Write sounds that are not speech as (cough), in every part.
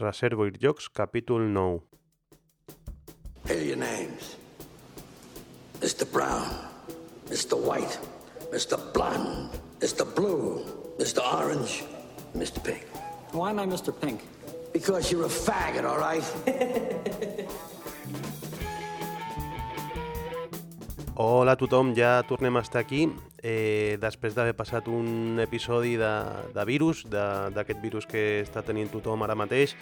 Reservoir Jocs, capítol 9. Here are your names. Mr. Brown, Mr. White, Mr. Blonde, Mr. Blue, Mr. Orange, Mr. Pink. Why am I Mr. Pink? Because you're a faggot, all right? (laughs) Hola a tothom, ja tornem a estar aquí eh, després d'haver passat un episodi de, de virus, d'aquest virus que està tenint tothom ara mateix,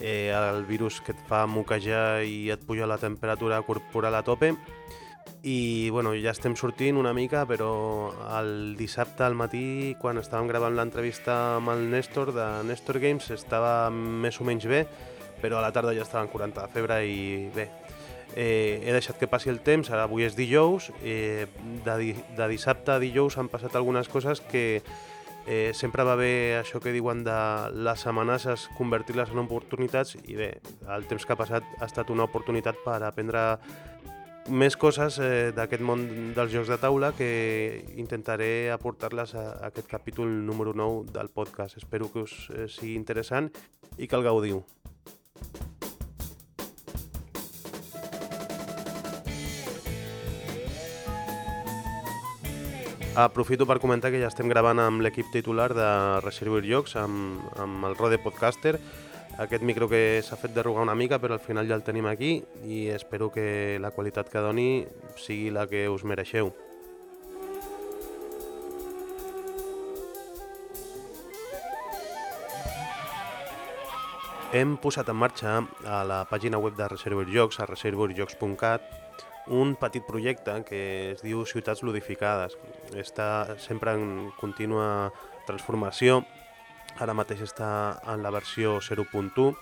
eh, el virus que et fa moquejar i et puja la temperatura corporal a tope. I bueno, ja estem sortint una mica, però el dissabte al matí, quan estàvem gravant l'entrevista amb el Néstor de Néstor Games, estava més o menys bé, però a la tarda ja estava en 40 de febre i bé, eh, he deixat que passi el temps, ara avui és dijous, eh, de, di de dissabte a dijous han passat algunes coses que eh, sempre va bé això que diuen de les amenaces, convertir-les en oportunitats i bé, el temps que ha passat ha estat una oportunitat per aprendre més coses eh, d'aquest món dels jocs de taula que intentaré aportar-les a, aquest capítol número 9 del podcast. Espero que us eh, sigui interessant i que el gaudiu. Aprofito per comentar que ja estem gravant amb l'equip titular de Reservoir Jocs, amb, amb el Rode Podcaster, aquest micro que s'ha fet derrugar una mica, però al final ja el tenim aquí i espero que la qualitat que doni sigui la que us mereixeu. Hem posat en marxa a la pàgina web de Reservoir Jocs, a reservoirjocs.cat, un petit projecte que es diu Ciutats Ludificades. Està sempre en contínua transformació, ara mateix està en la versió 0.1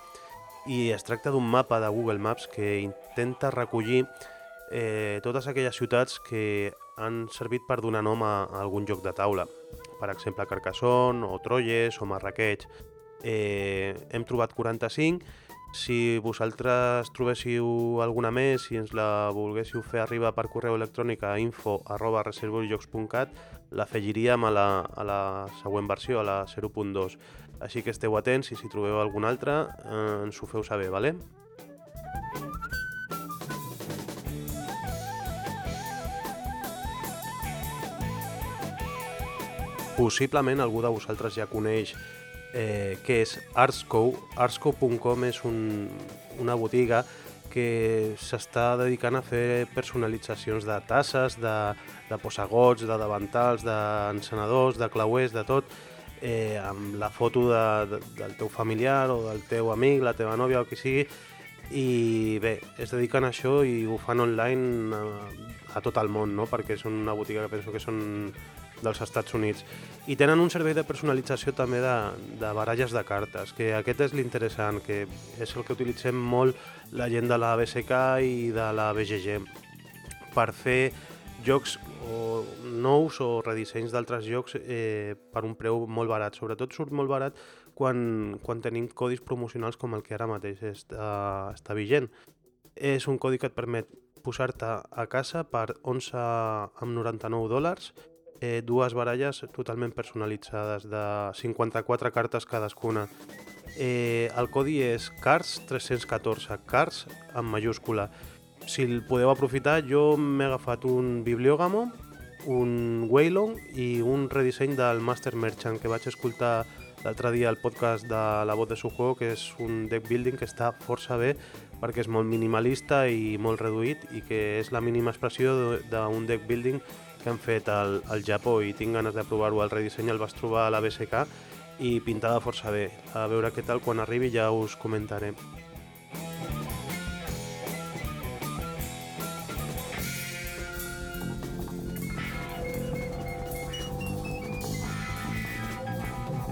i es tracta d'un mapa de Google Maps que intenta recollir eh, totes aquelles ciutats que han servit per donar nom a, a algun joc de taula. Per exemple, Carcassonne, o Troyes, o Marrakech. Eh, hem trobat 45 si vosaltres trobéssiu alguna més, si ens la volguéssiu fer arribar per correu electrònic a info arroba reservoirjocs.cat, l'afegiríem a, la, a la següent versió, a la 0.2. Així que esteu atents i si trobeu alguna altra eh, ens ho feu saber, vale? Possiblement algú de vosaltres ja coneix eh, què és Artsco. Artsco.com és un, una botiga que s'està dedicant a fer personalitzacions de tasses, de, de posagots, de davantals, d'encenedors, de clauers, de tot, eh, amb la foto de, de, del teu familiar o del teu amic, la teva nòvia o qui sigui, i bé, es dediquen a això i ho fan online a, a tot el món, no? perquè és una botiga que penso que són dels Estats Units. I tenen un servei de personalització també de, de baralles de cartes, que aquest és l'interessant, que és el que utilitzem molt la gent de la BSK i de la BGG per fer jocs o nous o redissenys d'altres jocs eh, per un preu molt barat. Sobretot surt molt barat quan, quan tenim codis promocionals com el que ara mateix està, està vigent. És un codi que et permet posar-te a casa per 11,99 dòlars eh, dues baralles totalment personalitzades de 54 cartes cadascuna. Eh, el codi és CARS314, CARS en majúscula. Si el podeu aprofitar, jo m'he agafat un bibliògamo, un Waylon i un redisseny del Master Merchant que vaig escoltar l'altre dia al podcast de La Voz de su juego, que és un deck building que està força bé perquè és molt minimalista i molt reduït i que és la mínima expressió d'un deck building que han fet al, al Japó i tinc ganes de provar-ho. El redisseny el vas trobar a la BSK i pintava força bé. A veure què tal quan arribi ja us comentaré.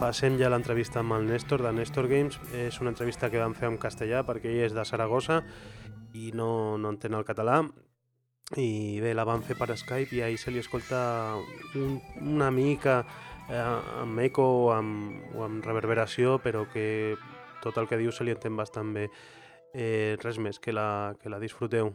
Passem ja a l'entrevista amb el Néstor de Néstor Games. És una entrevista que vam fer en castellà perquè ell és de Saragossa i no, no entén el català i bé, la van fer per Skype i ahir se li escolta un, una mica eh, amb eco o amb, o amb reverberació, però que tot el que diu se li entén bastant bé. Eh, res més, que la, que la disfruteu.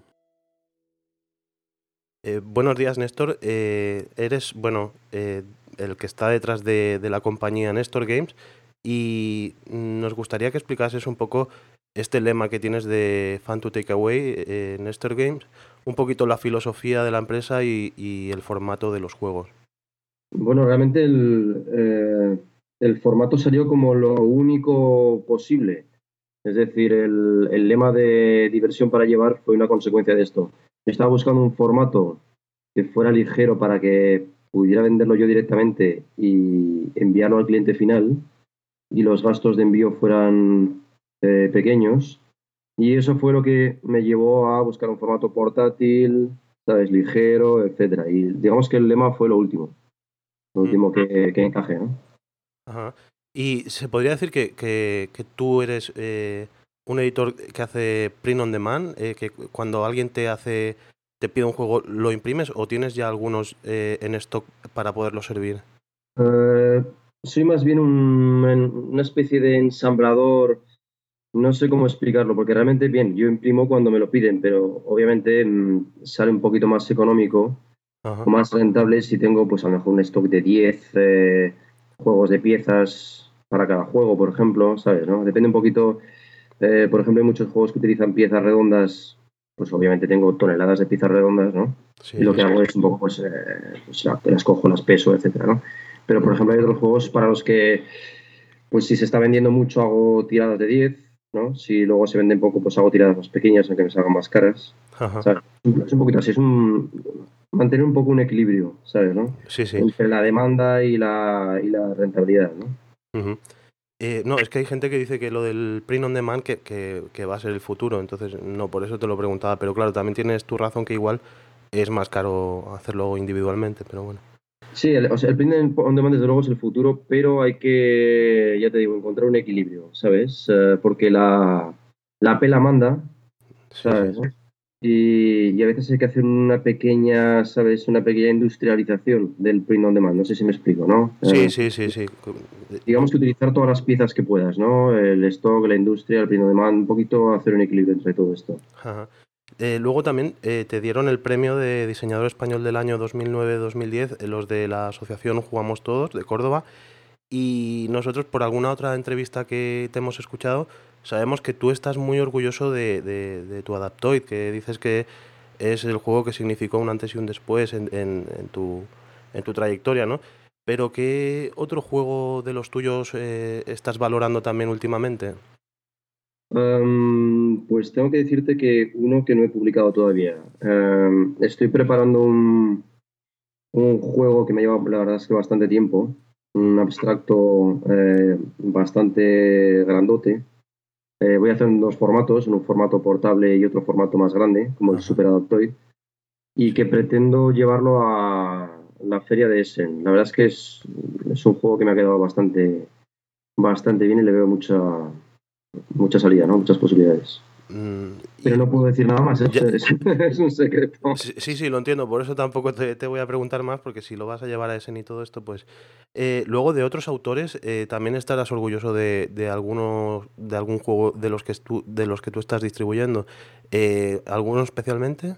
Eh, buenos días, Néstor. Eh, eres, bueno, eh, el que está detrás de, de la compañía Néstor Games y nos gustaría que explicases un poco este lema que tienes de Fan to Take Away eh, en Esther Games, un poquito la filosofía de la empresa y, el formato de los juegos. Bueno, realmente el, eh, el, formato salió como lo único posible. Es decir, el, el, lema de diversión para llevar fue una consecuencia de esto. Estaba buscando un formato que fuera ligero para que pudiera venderlo yo directamente y enviarlo al cliente final y los gastos de envío fueran eh, pequeños. Y eso fue lo que me llevó a buscar un formato portátil, ¿sabes? Ligero, etcétera. Y digamos que el lema fue lo último. Lo último que, que encaje, ¿no? Ajá. Y se podría decir que, que, que tú eres eh, un editor que hace print on demand, eh, que cuando alguien te hace te pide un juego, ¿lo imprimes o tienes ya algunos en stock para poderlo servir? soy más bien un, una especie de ensamblador no sé cómo explicarlo, porque realmente, bien, yo imprimo cuando me lo piden, pero obviamente mm, sale un poquito más económico o más rentable si tengo, pues a lo mejor un stock de 10 eh, juegos de piezas para cada juego, por ejemplo, ¿sabes? No? Depende un poquito. Eh, por ejemplo, hay muchos juegos que utilizan piezas redondas, pues obviamente tengo toneladas de piezas redondas, ¿no? y lo que hago es un poco, pues, eh, pues las cojo, las peso, etcétera, ¿no? Pero, por ejemplo, hay otros juegos para los que, pues si se está vendiendo mucho, hago tiradas de 10 ¿no? Si luego se venden poco, pues hago tiradas más pequeñas, aunque me salgan más caras. es un poquito así, es un mantener un poco un equilibrio, ¿sabes? ¿no? Sí, sí. Entre la demanda y la, y la rentabilidad, ¿no? Eh, no, es que hay gente que dice que lo del print on demand que, que, que, va a ser el futuro, entonces no, por eso te lo preguntaba, pero claro, también tienes tu razón que igual es más caro hacerlo individualmente, pero bueno. Sí, el, o sea, el print on demand desde luego es el futuro, pero hay que, ya te digo, encontrar un equilibrio, ¿sabes? Eh, porque la, la pela manda, ¿sabes? Y, a veces hay que hacer una pequeña, ¿sabes? Una pequeña industrialización del print on demand, no sé si me explico, ¿no? Sí, eh, sí, sí, sí. Digamos que utilizar todas las piezas que puedas, ¿no? El stock, la industria, el print on demand, un poquito hacer un equilibrio entre todo esto. Ajá. Eh, luego también eh, te dieron el premio de diseñador español del año 2009-2010, eh, los de la asociación Jugamos Todos de Córdoba. Y nosotros, por alguna otra entrevista que te hemos escuchado, sabemos que tú estás muy orgulloso de, de, tu Adaptoid, que dices que es el juego que significó un antes y un después en, en, tu, en tu trayectoria, ¿no? Pero ¿qué otro juego de los tuyos estás valorando también últimamente? Pues tengo que decirte que uno que no he publicado todavía. estoy preparando un, un juego que me lleva, la verdad es que bastante tiempo, un abstracto eh, bastante grandote. Eh, voy a hacer en dos formatos, en un formato portable y otro formato más grande, como el Super Adaptoid, y que pretendo llevarlo a la feria de Essen. La verdad es que es, es un juego que me ha quedado bastante, bastante bien y le veo mucha, mucha salida, ¿no? Muchas posibilidades. Mm, Pero no puedo decir nada más, (laughs) es, un secreto. Sí, sí, lo entiendo, por eso tampoco te, voy a preguntar más, porque si lo vas a llevar a ese y todo esto, pues... Eh, luego de otros autores, eh, ¿también estarás orgulloso de, de, alguno, de algún juego de los que, de los que tú estás distribuyendo? Eh, ¿Alguno especialmente?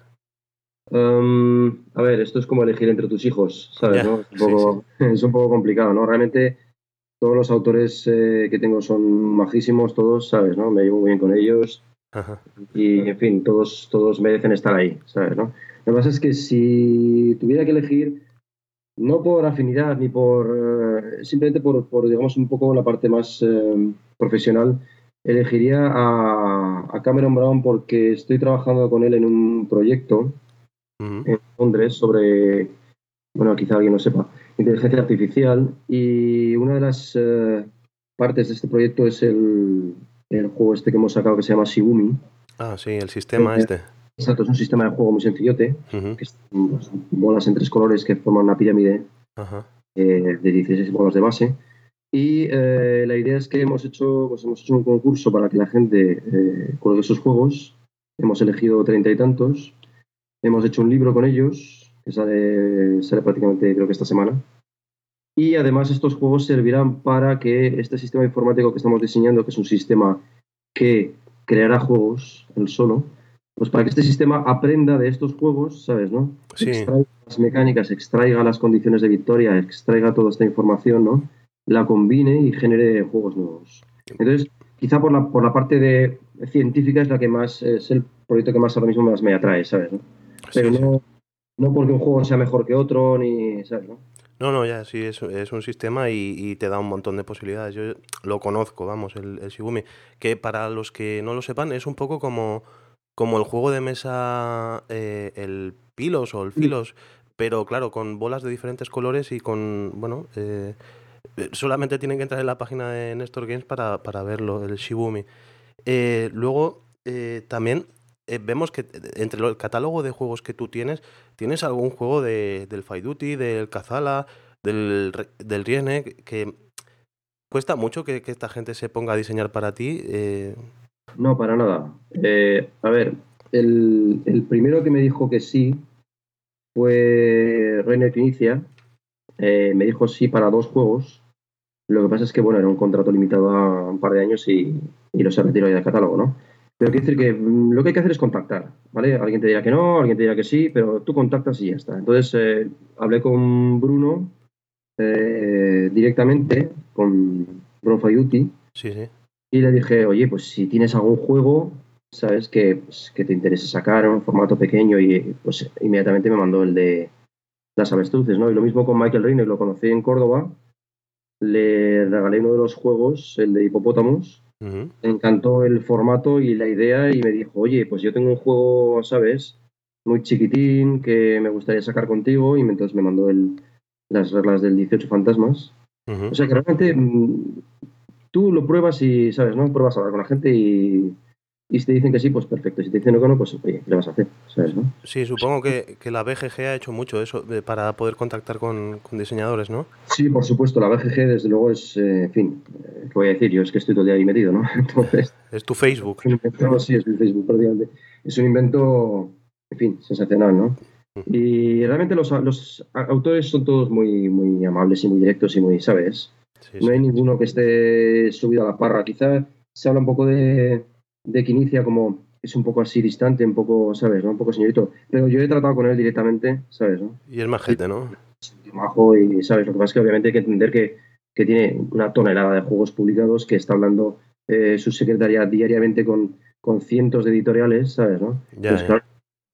Um, a ver, esto es como elegir entre tus hijos, ¿sabes? ¿no? Es, un (laughs) poco, (laughs) es un poco complicado, ¿no? Realmente todos los autores eh, que tengo son majísimos, todos, ¿sabes? ¿no? Me llevo muy bien con ellos. Y, en fin, todos, todos merecen estar ahí, ¿sabes? ¿no? Lo que pasa es que si tuviera que elegir, no por afinidad ni por. Eh, simplemente por, por, digamos, un poco la parte más eh, profesional, elegiría a, a, Cameron Brown porque estoy trabajando con él en un proyecto en Londres sobre. Bueno, quizá alguien lo sepa inteligencia artificial y una de las eh, partes de este proyecto es el, el, juego este que hemos sacado que se llama Shibumi. Ah, sí, el sistema este. Exacto, es un sistema de juego muy sencillote, que son bolas en tres colores que forman una pirámide eh, de 16 bolas de base. Y eh, la idea es que hemos hecho, pues hemos hecho un concurso para que la gente eh, juegue esos juegos. Hemos elegido treinta y tantos. Hemos hecho un libro con ellos que sale, sale prácticamente creo que esta semana. Y además estos juegos servirán para que este sistema informático que estamos diseñando, que es un sistema que creará juegos el solo, pues para que este sistema aprenda de estos juegos, ¿sabes? ¿no? Sí. Extraiga las mecánicas, extraiga las condiciones de victoria, extraiga toda esta información, ¿no? la combine y genere juegos nuevos. Entonces, quizá por la, por la parte de científica es la que más, es el proyecto que más ahora mismo más me atrae, ¿sabes? Pero no, no porque un juego sea mejor que otro, ni, ¿sabes? No, no, no ya, sí, es, es un sistema y, te da un montón de posibilidades. Yo lo conozco, vamos, el, el Shibumi, que para los que no lo sepan es un poco como, como el juego de mesa, eh, el Pilos o el Filos, pero claro, con bolas de diferentes colores y con, bueno, eh, eh, solamente tienen que entrar en la página de Nestor Games para, para verlo, el Shibumi. luego, también vemos que entre el catálogo de juegos que tú tienes, tienes algún juego de, del Fight Duty, del Kazala, del, del Riene, que cuesta mucho que, esta gente se ponga a diseñar para ti. No, para nada. a ver, el, el, primero que me dijo que sí fue Reiner Inicia. Eh, me dijo sí para dos juegos. Lo que pasa es que, bueno, era un contrato limitado a un par de años y, y lo se retiró ya del catálogo, ¿no? Pero quiero decir que mm, lo que hay que hacer es contactar, ¿vale? Alguien te dirá que no, alguien te dirá que sí, pero tú contactas y ya está. Entonces eh, hablé con Bruno eh, directamente, con Bruno Fayuti, sí, sí. y le dije, oye, pues si tienes algún juego ¿sabes? Que, pues, que te interese sacar un formato pequeño y pues inmediatamente me mandó el de las avestruces, ¿no? Y lo mismo con Michael Reiner, lo conocí en Córdoba, le regalé uno de los juegos, el de Hipopótamos, me encantó el formato y la idea y me dijo, oye, pues yo tengo un juego, ¿sabes? Muy chiquitín que me gustaría sacar contigo y entonces me mandó el, las reglas del 18 fantasmas. O sea que realmente mm, tú lo pruebas y, ¿sabes? ¿no? Pruebas a hablar con la gente y y si te dicen que sí, pues perfecto. Si te dicen que no, pues oye, ¿qué le vas a hacer? ¿Sabes, no? Sí, supongo que, que, la BGG ha hecho mucho eso para poder contactar con, con, diseñadores, ¿no? Sí, por supuesto. La BGG, desde luego, es, eh, en fin, eh, ¿qué voy a decir? Yo es que estoy todo el día ahí metido, ¿no? (laughs) Entonces... Es tu Facebook. sí, es mi Facebook, prácticamente. Es un invento, en fin, sensacional, ¿no? Y realmente los, los autores son todos muy, muy amables y muy directos y muy, ¿sabes? no hay ninguno que esté subido a la parra. Quizá se habla un poco de de que inicia como es un poco así distante, un poco, ¿sabes? ¿no? Un poco señorito. Pero yo he tratado con él directamente, ¿sabes? ¿no? Y es más gente, ¿no? Es majo y, ¿sabes? Lo que pasa es que obviamente hay que entender que, que tiene una tonelada de juegos publicados, que está hablando eh, su secretaría diariamente con, con cientos de editoriales, ¿sabes? ¿no? Ya, claro,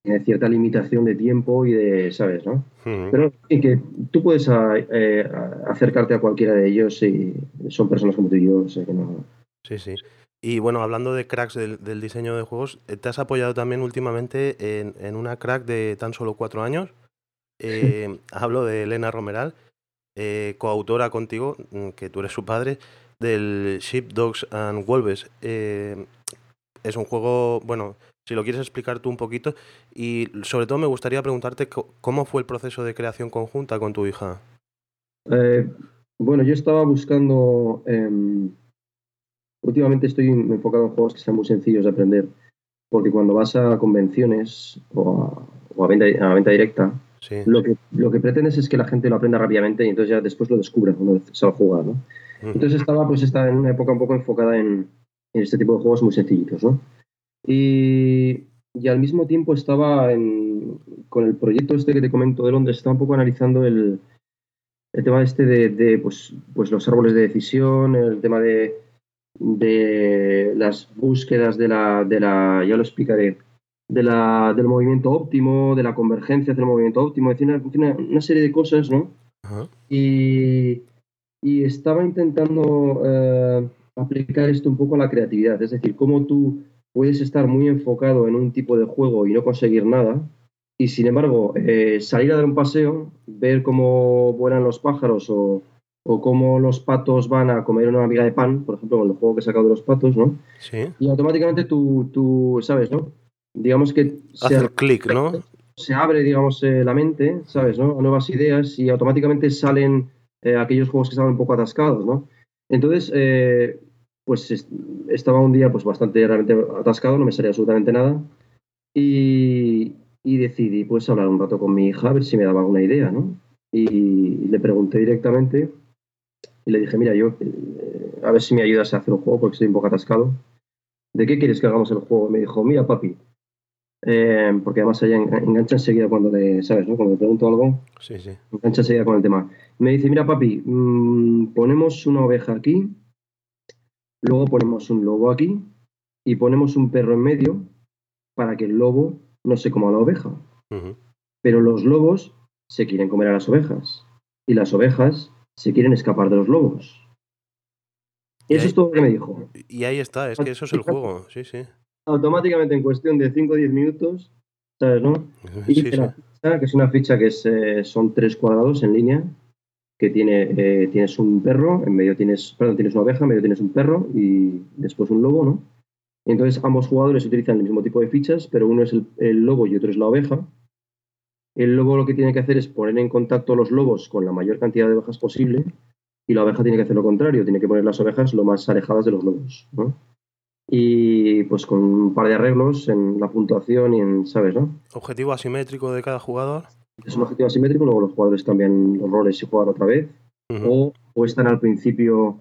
tiene cierta limitación de tiempo y de, ¿sabes? ¿no? Pero y que tú puedes eh, acercarte a cualquiera de ellos y son personas como tú y yo, o sea que no... Sí, sí. Y bueno, hablando de cracks del, diseño de juegos, eh, te has apoyado también últimamente en, una crack de tan solo cuatro años. Eh, (laughs) hablo de Elena Romeral, eh, coautora contigo, mm, que tú eres su padre, del Sheep Dogs and Wolves. es un juego, bueno, si lo quieres explicar tú un poquito. Y sobre todo me gustaría preguntarte cómo fue el proceso de creación conjunta con tu hija. bueno, yo estaba buscando em, Últimamente estoy enfocado en juegos que sean muy sencillos de aprender, porque cuando vas a convenciones o a, venta, a venta, directa, lo, que, lo que pretendes es que la gente lo aprenda rápidamente y entonces ya después lo descubra cuando se va a jugar. ¿no? Entonces estaba pues estaba en una época un poco enfocada en, en este tipo de juegos muy sencillitos. ¿no? Y, y, al mismo tiempo estaba en, con el proyecto este que te comento de Londres, estaba un poco analizando el, el tema este de, de pues, pues los árboles de decisión, el tema de de las búsquedas de la, de la ya lo explicaré, de la, del movimiento óptimo, de la convergencia hacia el movimiento óptimo, es decir, una, una, serie de cosas, ¿no? Y, y, estaba intentando eh, aplicar esto un poco a la creatividad, es decir, cómo tú puedes estar muy enfocado en un tipo de juego y no conseguir nada, y sin embargo, eh, salir a dar un paseo, ver cómo vuelan los pájaros o, o cómo los patos van a comer una miga de pan, por ejemplo, con el juego que he sacado de los patos, ¿no? Sí. Y automáticamente tú, tú ¿sabes, no? Digamos que... Hace clic, ¿no? Se abre, digamos, eh, la mente, ¿sabes, no? A nuevas ideas y automáticamente salen eh, aquellos juegos que estaban un poco atascados, ¿no? Entonces, eh, pues estaba un día pues bastante realmente atascado, no me salía absolutamente nada y, y decidí pues hablar un rato con mi hija a ver si me daba alguna idea, ¿no? y le pregunté directamente y le dije, mira, yo, eh, a ver si me ayudas a hacer un juego porque estoy un poco atascado. ¿De qué quieres que hagamos el juego? Me dijo, mira, papi, eh, porque además ella engancha enseguida cuando le, ¿sabes? No? Cuando le pregunto algo, Sí, sí. engancha enseguida con el tema. Me dice, mira papi, mm, ponemos una oveja aquí, luego ponemos un lobo aquí y ponemos un perro en medio para que el lobo no se coma a la oveja. Pero los lobos se quieren comer a las ovejas y las ovejas se quieren escapar de los lobos. Y Eso ahí- es todo lo que me dijo. Y ahí está, es que eso es el juego, sí, sí. Automáticamente en cuestión de 5 o 10 minutos, ¿sabes, no? Y Sí, sí. ficha, que es una ficha que es, eh, son tres cuadrados en línea, que tiene, eh, tienes un perro, en medio tienes, perdón, tienes una oveja, en medio tienes un perro y después un lobo, ¿no? Entonces ambos jugadores utilizan el mismo tipo de fichas, pero uno es el, el lobo y otro es la oveja. El lobo lo que tiene que hacer es poner en contacto los lobos con la mayor cantidad de ovejas posible y la oveja tiene que hacer lo contrario, tiene que poner las ovejas lo más alejadas de los lobos, ¿no? Y pues con un par de arreglos en la puntuación y en, ¿sabes, no? Objetivo asimétrico de cada jugador. Es un objetivo asimétrico, luego los jugadores cambian los roles y juegan otra vez. Ujú. O apuestan al principio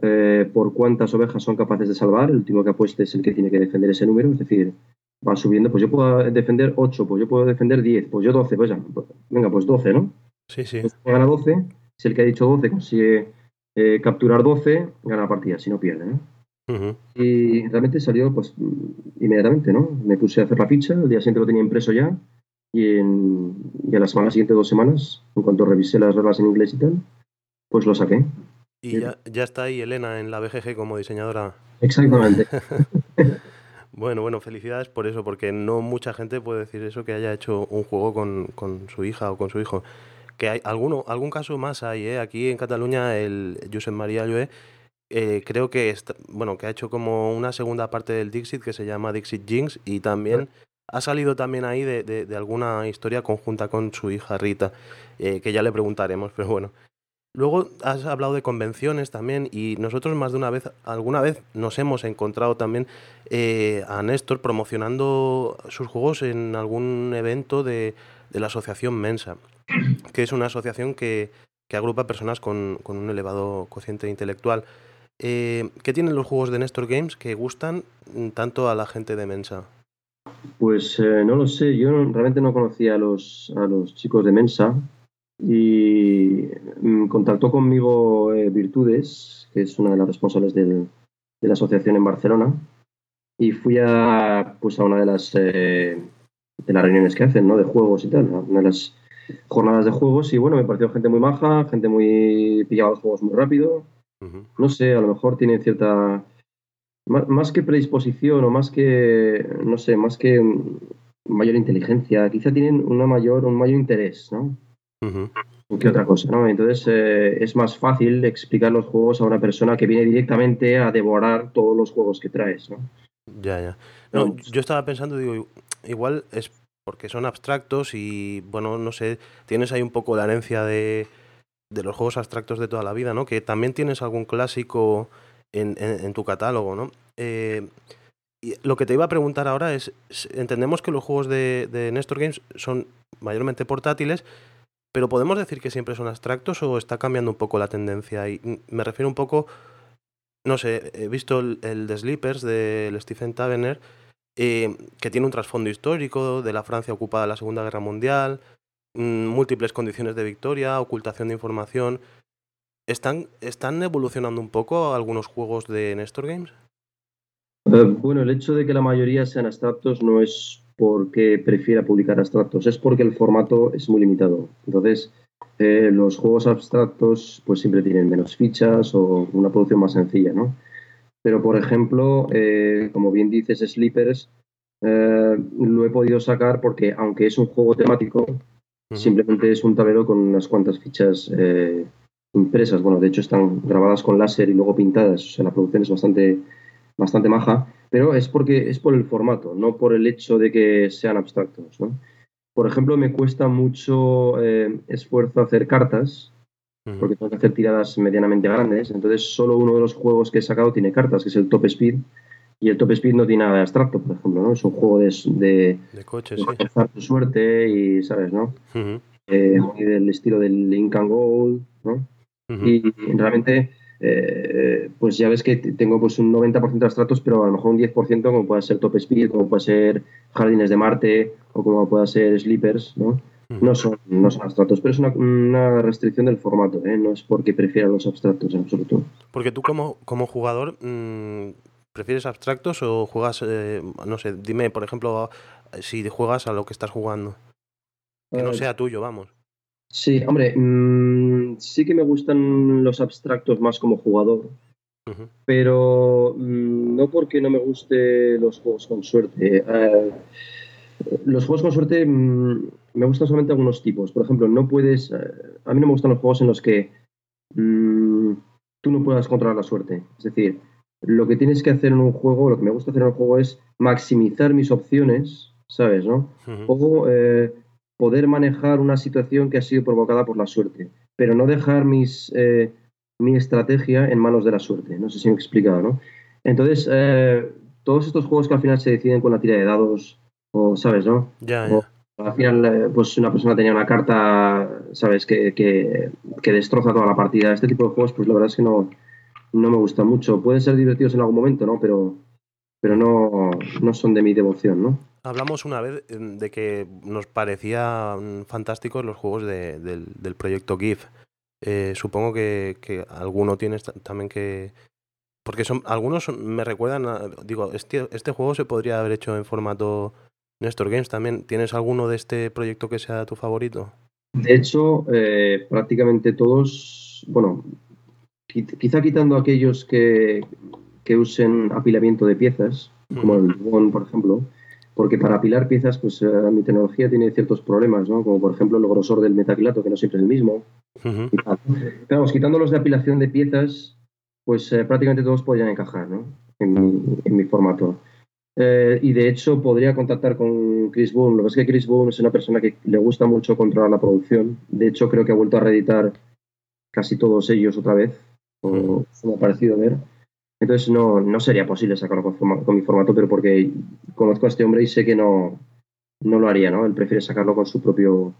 eh, por cuántas ovejas son capaces de salvar. El último que apueste es el que tiene que defender ese número. Es decir, va subiendo. Pues yo puedo defender 8, pues yo puedo defender 10, pues yo 12. Pues ya, pues, venga, pues 12, ¿no? Sí, sí. Gana 12. Si el que ha dicho 12 consigue eh, capturar 12, gana la partida, si no pierde, ¿no? Y realmente salió pues inmediatamente, ¿no? Me puse a hacer la ficha, el día siguiente lo tenía impreso ya y, en, y a la semana siguiente, dos semanas, en cuanto revisé las reglas en inglés y tal, pues lo saqué. Y ya, ya está ahí Elena en la BGG como diseñadora. Exactamente. (laughs) Bueno, bueno, felicidades por eso, porque no mucha gente puede decir eso que haya hecho un juego con, con su hija o con su hijo. Que hay alguno, algún caso más hay, ¿eh? Aquí en Cataluña el Josep María Llué eh, creo que está, bueno, que ha hecho como una segunda parte del Dixit que se llama Dixit Jinx y también ha salido también ahí de, de- de alguna historia conjunta con su hija Rita, eh, que ya le preguntaremos, pero bueno. Luego has hablado de convenciones también y nosotros más de una vez, alguna vez nos hemos encontrado también eh, a Néstor promocionando sus juegos en algún evento de, la asociación Mensa, que es una asociación que, agrupa personas con, un elevado cociente intelectual. Eh, ¿Qué tienen los juegos de Néstor Games que gustan tanto a la gente de Mensa? Pues eh, no lo sé, yo realmente no conocía a los, a los chicos de Mensa y mm, contactó conmigo eh, Virtudes, que es una de las responsables del- de la asociación en Barcelona, y fui a, pues, a una de las, eh, de las reuniones que hacen, ¿no? De juegos y tal, una de las jornadas de juegos, y bueno, me pareció gente muy maja, gente muy pillaba los juegos muy rápido, no sé, a lo mejor tienen cierta. Más, más que predisposición o más que. No sé, más que mm, mayor inteligencia, quizá tienen una mayor, un mayor interés, ¿no? Ujú. Que otra cosa, ¿no? Entonces eh, es más fácil explicar los juegos a una persona que viene directamente a devorar todos los juegos que traes, ¿no? Ya, ya. No, No, yo estaba pensando, digo, igual es porque son abstractos y, bueno, no sé, tienes ahí un poco la herencia de, de los juegos abstractos de toda la vida, ¿no? Que también tienes algún clásico en, en- en tu catálogo, ¿no? Eh, y lo que te iba a preguntar ahora es, entendemos que los juegos de, de Nestor Games son mayormente portátiles, pero ¿podemos decir que siempre son abstractos o está cambiando un poco la tendencia? Y me refiero un poco, no sé, he visto el, el de Sleepers del Stephen Taverner, eh, que tiene un trasfondo histórico de la Francia ocupada en la Segunda Guerra Mundial, mm, múltiples condiciones de victoria, ocultación de información. ¿Están, ¿Están evolucionando un poco algunos juegos de Nestor Games? Eh, bueno, el hecho de que la mayoría sean abstractos no es porque prefiera publicar abstractos, es porque el formato es muy limitado. Entonces, eh, los juegos abstractos pues siempre tienen menos fichas o una producción más sencilla, ¿no? Pero, por ejemplo, eh, como bien dices, Sleepers eh, lo he podido sacar porque, aunque es un juego temático, simplemente es un tablero con unas cuantas fichas impresas. Bueno, de hecho están grabadas con láser y luego pintadas. O sea, la producción es bastante, bastante maja, pero es porque es por el formato, no por el hecho de que sean abstractos. ¿no? Por ejemplo, me cuesta mucho eh, esfuerzo hacer cartas, Ujú. porque tengo que hacer tiradas medianamente grandes. Entonces, solo uno de los juegos que he sacado tiene cartas, que es el Top Speed. Y el Top Speed no tiene nada de abstracto, por ejemplo, ¿no? Es un juego de, de, De coches, de sí. tu suerte y, ¿sabes, no? Eh, muy del estilo del Link and Gold, ¿no? Y realmente eh, pues ya ves que tengo pues un 90% de abstractos, pero a lo mejor un 10% como puede ser Top Speed, como puede ser Jardines de Marte o como puede ser Sleepers, ¿no? No son, no son abstractos, pero es una, restricción del formato, ¿eh? no es porque prefiera los abstractos en absoluto. Porque tú como, como jugador, mm, ¿prefieres abstractos o juegas, eh, no sé, dime, por ejemplo, si juegas a lo que estás jugando? Que no sea tuyo, vamos. Sí, hombre, mm, sí que me gustan los abstractos más como jugador, pero mm, no porque no me guste los juegos con suerte. Eh, los juegos con suerte mm, me gustan solamente algunos tipos. Por ejemplo, no puedes. Eh, a mí no me gustan los juegos en los que tú no puedas controlar la suerte. Es decir, lo que tienes que hacer en un juego, lo que me gusta hacer en un juego es maximizar mis opciones, ¿sabes? ¿no? O eh, poder manejar una situación que ha sido provocada por la suerte, pero no dejar mis, eh, mi estrategia en manos de la suerte. No sé si me he explicado, ¿no? Entonces, eh, todos estos juegos que al final se deciden con la tira de dados, o, ¿sabes, no? Ya, ya. al final, eh, pues una persona tenía una carta, ¿sabes?, que, que, que, destroza toda la partida. Este tipo de juegos, pues la verdad es que no, no me gusta mucho. Pueden ser divertidos en algún momento, ¿no? Pero, pero no, no son de mi devoción, ¿no? Hablamos una vez em, de que nos parecían fantásticos los juegos de, del, proyecto GIF. Eh, supongo que, que, alguno tienes también que... Porque son algunos me recuerdan, a, digo, este, este juego se podría haber hecho en formato Nestor Games también. ¿Tienes alguno de este proyecto que sea tu favorito? De hecho, eh, prácticamente todos, bueno, quizá quitando aquellos que, que usen apilamiento de piezas, como el One, por ejemplo, porque para apilar piezas, pues eh, mi tecnología tiene ciertos problemas, ¿no? Como por ejemplo el grosor del metacrilato, que no siempre es el mismo. Pero vamos, quitando los de apilación de piezas, pues eh, prácticamente todos podrían encajar, ¿no? En mi, formato. Eh, y de hecho podría contactar con Chris Boone. Lo que es que Chris Boone es una persona que le gusta mucho controlar la producción. De hecho, creo que ha vuelto a reeditar casi todos ellos otra vez, o me ha parecido ver. Entonces no, no sería posible sacarlo con, mi formato, pero porque conozco a este hombre y sé que no, no lo haría, ¿no? Él prefiere sacarlo con su propio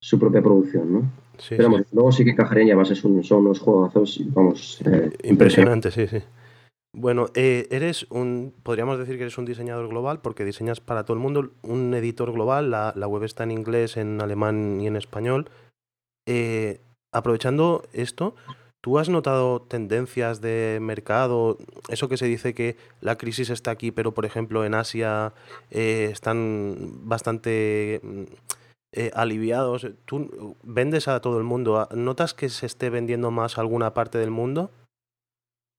su propia producción, ¿no? pero luego sí que encajaría y además son, son unos juegazos, vamos... Eh, Impresionante, sí, sí. Bueno, eh, eres un, podríamos decir que eres un diseñador global porque diseñas para todo el mundo, un editor global, la, la web está en inglés, en alemán y en español. Eh, aprovechando esto, ¿Tú has notado tendencias de mercado? Eso que se dice que la crisis está aquí, pero por ejemplo en Asia eh, están bastante mm, eh, aliviados. ¿Tú vendes a todo el mundo? ¿Notas que se esté vendiendo más a alguna parte del mundo?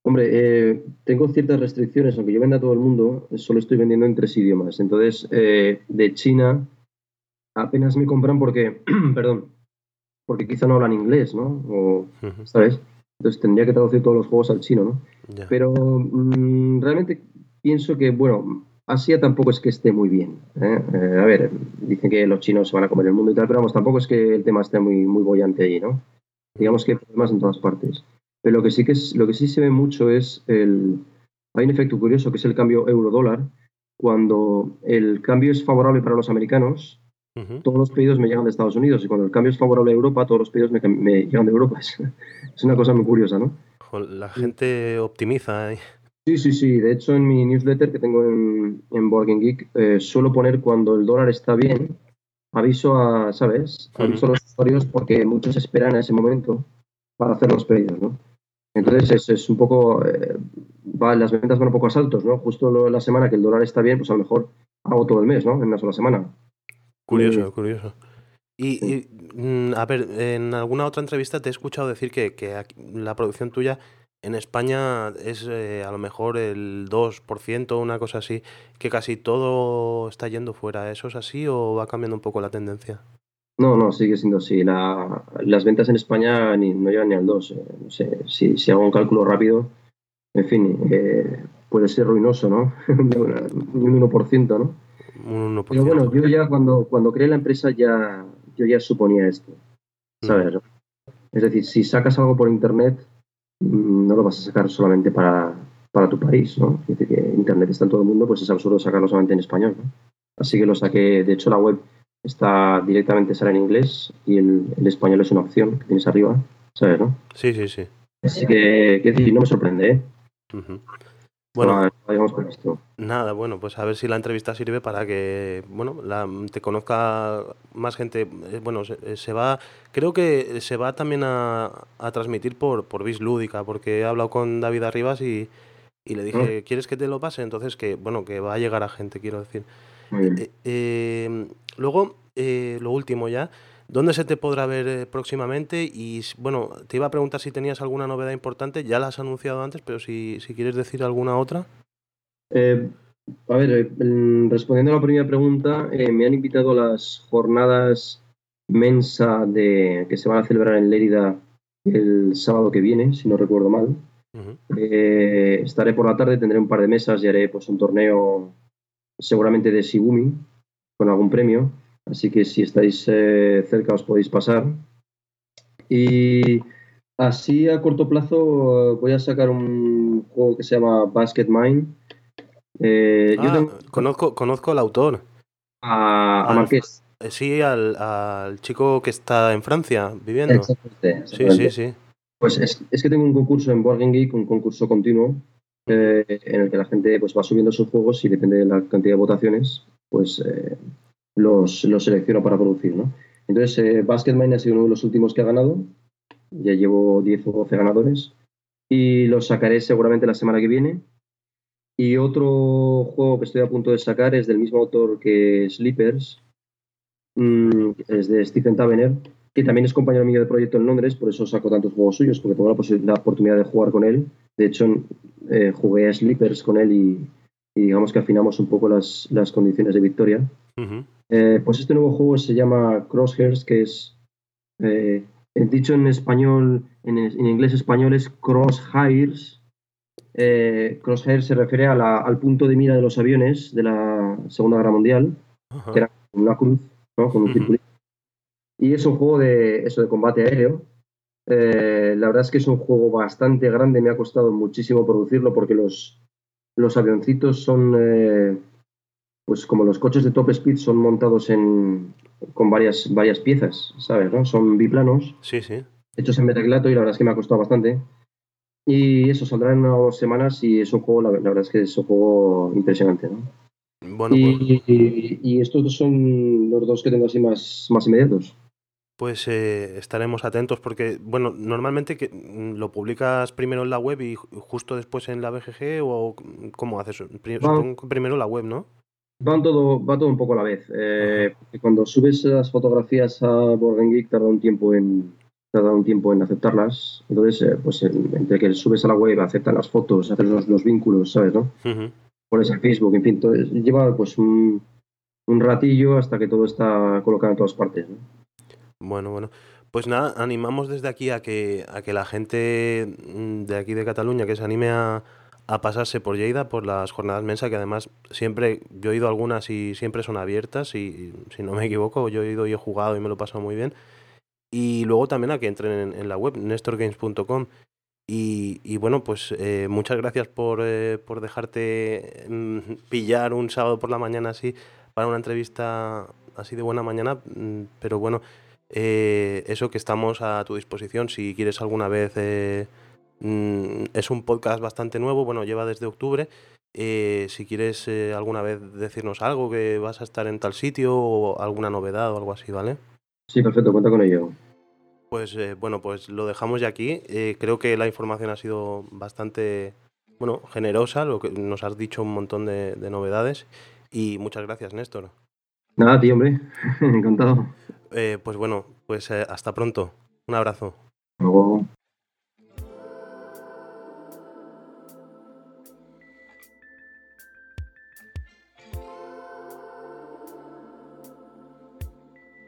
Hombre, eh, tengo ciertas restricciones, aunque yo venda a todo el mundo, solo estoy vendiendo en tres idiomas. Entonces, de China apenas me compran porque, (clears throat) perdón, porque quizá no hablan inglés, ¿no? O, ¿Sabes? Entonces tendría que traducir todos los juegos al chino, ¿no? Pero mm, realmente pienso que, bueno, Asia tampoco es que esté muy bien. ¿eh? Eh, a ver, dicen que los chinos se van a comer el mundo y tal, pero vamos, tampoco es que el tema esté muy, muy bollante ahí, ¿no? Digamos que hay problemas en todas partes. Pero lo que sí que es, lo que sí se ve mucho es el. Hay un efecto curioso que es el cambio euro-dólar. Cuando el cambio es favorable para los americanos, todos los pedidos me llegan de Estados Unidos y cuando el cambio es favorable a Europa, todos los pedidos me, llegan de Europa. (laughs) Es, una cosa muy curiosa, ¿no? La gente optimiza. Sí, sí, sí. De hecho, en mi newsletter que tengo en, en Board Geek, eh, suelo poner cuando el dólar está bien, aviso a, ¿sabes? Aviso a los usuarios porque muchos esperan a ese momento para hacer los pedidos, ¿no? Entonces es, es un poco, eh, las ventas van un poco a saltos, ¿no? Justo la semana que el dólar está bien, pues a lo mejor hago todo el mes, ¿no? En una sola semana. Curioso, curioso. Y, mm, a ver, en alguna otra entrevista te he escuchado decir que, que la producción tuya en España es eh, a lo mejor el 2%, una cosa así, que casi todo está yendo fuera. ¿Eso es así o va cambiando un poco la tendencia? No, no, sigue siendo así. La, las ventas en España ni, no llegan ni al 2. Eh, no sé, si, si, hago un cálculo rápido, en fin, eh, puede ser ruinoso, ¿no? (laughs) ni un 1%, ¿no? Pero bueno, yo ya cuando, cuando creé la empresa ya, yo ya suponía esto. ¿Sabes? Mm. Es decir, si sacas algo por internet, mm, no lo vas a sacar solamente para, para tu país, ¿no? Dice que internet está en todo el mundo, pues es absurdo sacarlo solamente en español, ¿no? Así que lo saqué, de hecho la web está directamente sale en inglés y el, el español es una opción que tienes arriba, ¿sabes, no? Sí, sí, sí. Así que, que decir, no me sorprende, ¿eh? Bueno. Nada, bueno, pues a ver si la entrevista sirve para que, bueno, la, te conozca más gente. Eh, Bueno, se, eh, se va, creo que se va también a, a transmitir por, por Vis Lúdica, porque he hablado con David Arribas y, y le dije, ¿quieres que te lo pase? Entonces, que, bueno, que va a llegar a gente, quiero decir. Muy bien. Eh, eh, luego, eh, lo último ya, ¿dónde se te podrá ver eh, próximamente? Y, bueno, te iba a preguntar si tenías alguna novedad importante, ya la has anunciado antes, pero si, si quieres decir alguna otra. Eh, a ver, eh, respondiendo a la primera pregunta, eh, me han invitado a las jornadas Mensa de, que se van a celebrar en Lérida el sábado que viene, si no recuerdo mal. Estaré por la tarde, tendré un par de mesas y haré pues, un torneo seguramente de Shibumi con algún premio. Así que si estáis eh, cerca os podéis pasar. Y así a corto plazo eh, voy a sacar un juego que se llama Basket Mine. Eh, yo Ah, tengo conozco, conozco al autor. a, a al- Marqués. Sí, al, al chico que está en Francia viviendo. Exactamente, Sí, exactamente. sí, sí. Pues es, es que tengo un concurso en Board Game Geek, un concurso continuo, eh, en el que la gente pues, va subiendo sus juegos y depende de la cantidad de votaciones, pues eh, los, los selecciono para producir, ¿no? Entonces, eh, Basket Mine ha sido uno de los últimos que ha ganado. Ya llevo 10 o 12 ganadores. Y los sacaré seguramente la semana que viene. Y otro juego que estoy a punto de sacar es del mismo autor que Sleepers. Mm, es de Stephen Tavener, que también es compañero mío de proyecto en Londres, por eso saco tantos juegos suyos, porque tengo la oportunidad de jugar con él. De hecho, eh, jugué a Sleepers con él y, y digamos que afinamos un poco las, las condiciones de victoria. Eh, pues este nuevo juego se llama Crosshairs, que es, eh, dicho en español, en, en inglés español es Crosshairs. Eh, Crosshairs se refiere a la- al punto de mira de los aviones de la Segunda Guerra Mundial, que era una cruz, ¿no? Con un circulito. Y es un juego de, eso, de combate aéreo. Eh, la verdad es que es un juego bastante grande, me ha costado muchísimo producirlo porque los, los avioncitos son, eh, pues como los coches de top speed, son montados en, con varias, varias piezas, ¿sabes? no? Son biplanos, Sí, sí. hechos en metacrilato y la verdad es que me ha costado bastante. Y eso saldrá en unas dos semanas y es un juego, la, la verdad es que es un juego impresionante, ¿no? Bueno, pues, y, y- y estos dos son los dos que tengo así más, más inmediatos. pues eh, estaremos atentos porque, bueno, normalmente que mm, lo publicas primero en la web y ju- justo después en la BGG o cómo haces. Pri- Va- Supongo que primero la web, ¿no? Van todo, va todo un poco a la vez. Eh, cuando subes las fotografías a Game Geek tarda un tiempo en tarda un tiempo en aceptarlas. Entonces, eh, pues en- entre que subes a la web, aceptan las fotos, haces los, los vínculos, ¿sabes? ¿no? Pones en Facebook, en fin, todo- lleva pues un, un ratillo hasta que todo está colocado en todas partes. ¿no? Bueno, bueno. Pues nada, animamos desde aquí a que, a que la gente mm, de aquí de Cataluña que se anime a, a pasarse por Lleida, por las jornadas mensa, que además siempre, yo he ido algunas y siempre son abiertas, y si no me equivoco, yo he ido y he jugado y me lo he pasado muy bien. Y luego también a que entren en, la web, nestorgames.com. Y, y bueno, pues eh, muchas gracias por, eh, por dejarte mm, pillar un sábado por la mañana así para una entrevista así de buena mañana. Pero bueno, eh, eso que estamos a tu disposición. Si quieres alguna vez, mm, es un podcast bastante nuevo, bueno, lleva desde octubre. eh, si quieres eh, alguna vez decirnos algo, que vas a estar en tal sitio o alguna novedad o algo así, ¿vale? Sí, perfecto, cuenta con ello. Pues eh, bueno, pues lo dejamos ya aquí. Creo que la información ha sido bastante, bueno, generosa, lo que nos has dicho un montón de, de novedades. Y muchas gracias, Néstor. Nada, tío, hombre, (laughs) encantado. Pues bueno, pues hasta pronto. Un abrazo. Luego.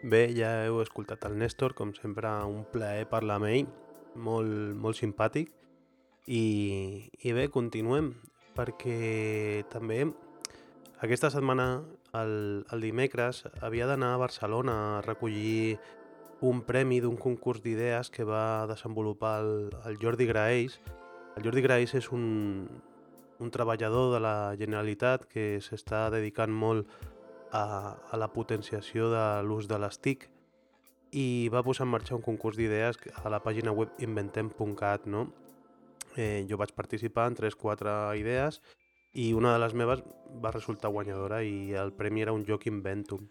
Bé, ja heu escoltat el Néstor, com sempre un plaer parlar amb ell, molt, molt simpàtic. I, I bé, continuem, perquè també aquesta setmana, el, el dimecres, havia d'anar a Barcelona a recollir un premi d'un concurs d'idees que va desenvolupar el, el Jordi Graells. El Jordi Graells és un, un treballador de la Generalitat que s'està dedicant molt a, a la potenciació de l'ús de les TIC i va posar en marxa un concurs d'idees a la pàgina web inventem.cat, no? eh, jo vaig participar en 3-4 idees i una de les meves va resultar guanyadora i el premi era un joc Inventum.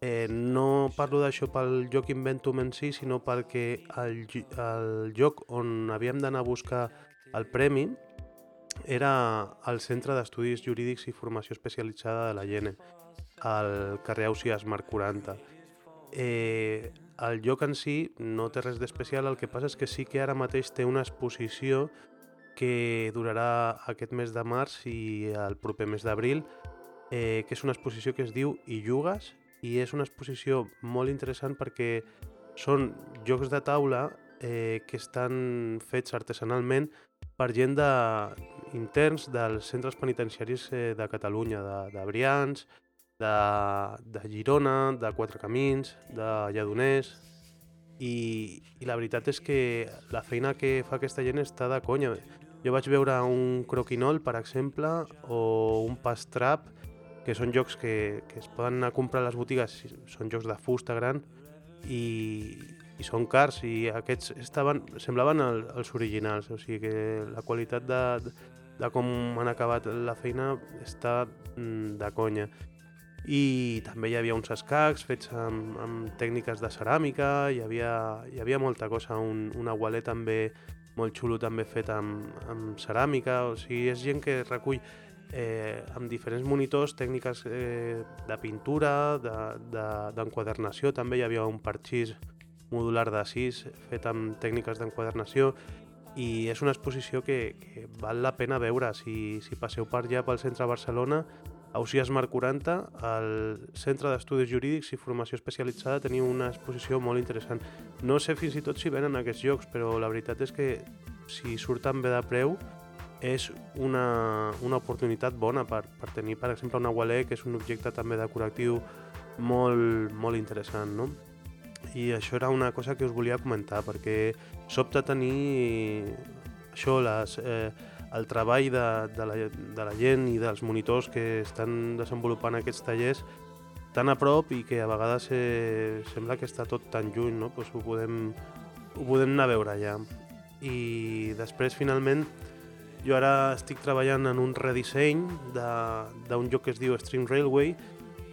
Eh, no parlo d'això pel joc Inventum en si, sinó perquè el, el joc on havíem d'anar a buscar el premi era al Centre d'Estudis Jurídics i Formació Especialitzada de la Llene, al carrer Ausias Marc 40. Eh, el lloc en si no té res d'especial, el que passa és que sí que ara mateix té una exposició que durarà aquest mes de març i el proper mes d'abril, eh, que és una exposició que es diu I Llugues, i és una exposició molt interessant perquè són jocs de taula eh, que estan fets artesanalment per gent de, interns dels centres penitenciaris eh, de Catalunya, de, de Brians, de, de Girona, de Quatre Camins, de Lledoners, i, i la veritat és que la feina que fa aquesta gent està de conya. Jo vaig veure un croquinol, per exemple, o un pastrap, que són jocs que, que es poden anar a comprar a les botigues, són jocs de fusta gran i, i són cars i aquests estaven, semblaven el, els originals, o sigui que la qualitat de, de com han acabat la feina està mm, de conya. I també hi havia uns escacs fets amb, amb tècniques de ceràmica, hi havia, hi havia molta cosa, un, un agualer també molt xulo també fet amb, amb ceràmica, o sigui, és gent que recull eh, amb diferents monitors, tècniques eh, de pintura, d'enquadernació, de, de, també hi havia un parxís modular de 6 fet amb tècniques d'enquadernació i és una exposició que, que val la pena veure. Si, si passeu per allà pel centre de Barcelona a Usias Marc 40, al Centre d'Estudis Jurídics i Formació Especialitzada teniu una exposició molt interessant. No sé fins i tot si venen aquests jocs, però la veritat és que si surten bé de preu és una, una oportunitat bona per, per tenir, per exemple, un agualer, que és un objecte també decoratiu molt, molt interessant, no? I això era una cosa que us volia comentar, perquè sobta tenir això, les, eh, el treball de, de, la, de la gent i dels monitors que estan desenvolupant aquests tallers tan a prop i que a vegades eh, sembla que està tot tan lluny, no? pues ho, podem, ho podem anar a veure allà. I després, finalment, jo ara estic treballant en un redisseny d'un joc que es diu Stream Railway,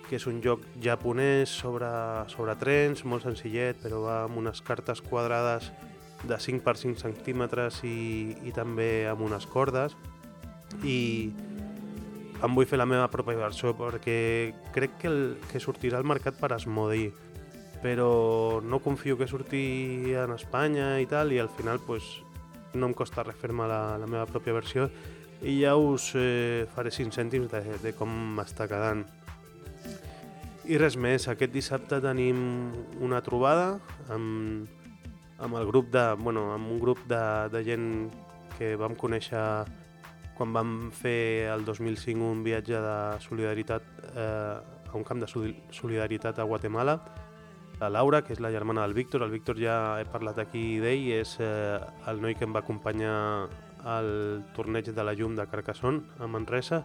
que és un joc japonès sobre, sobre trens, molt senzillet, però va amb unes cartes quadrades de 5 per 5 centímetres i, i també amb unes cordes. I em vull fer la meva pròpia versió perquè crec que, el, que sortirà al mercat per Asmodee però no confio que surti en Espanya i tal, i al final pues, no em costa res fer-me la, la meva pròpia versió i ja us eh, faré 5 cèntims de, de com m'està quedant. I res més, aquest dissabte tenim una trobada amb, amb el grup de, bueno, amb un grup de, de gent que vam conèixer quan vam fer el 2005 un viatge de solidaritat eh, a un camp de solidaritat a Guatemala la Laura, que és la germana del Víctor. El Víctor ja he parlat aquí d'ell, és eh, el noi que em va acompanyar al torneig de la llum de Carcassonne, a Manresa.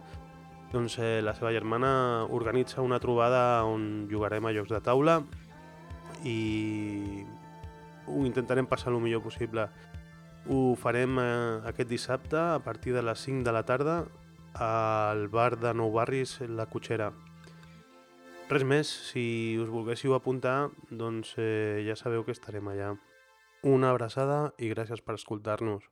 Doncs eh, la seva germana organitza una trobada on jugarem a jocs de taula i ho intentarem passar el millor possible. Ho farem eh, aquest dissabte a partir de les 5 de la tarda al bar de Nou Barris, La Cotxera. Res més, si us volguéssiu apuntar, doncs eh, ja sabeu que estarem allà. Una abraçada i gràcies per escoltar-nos.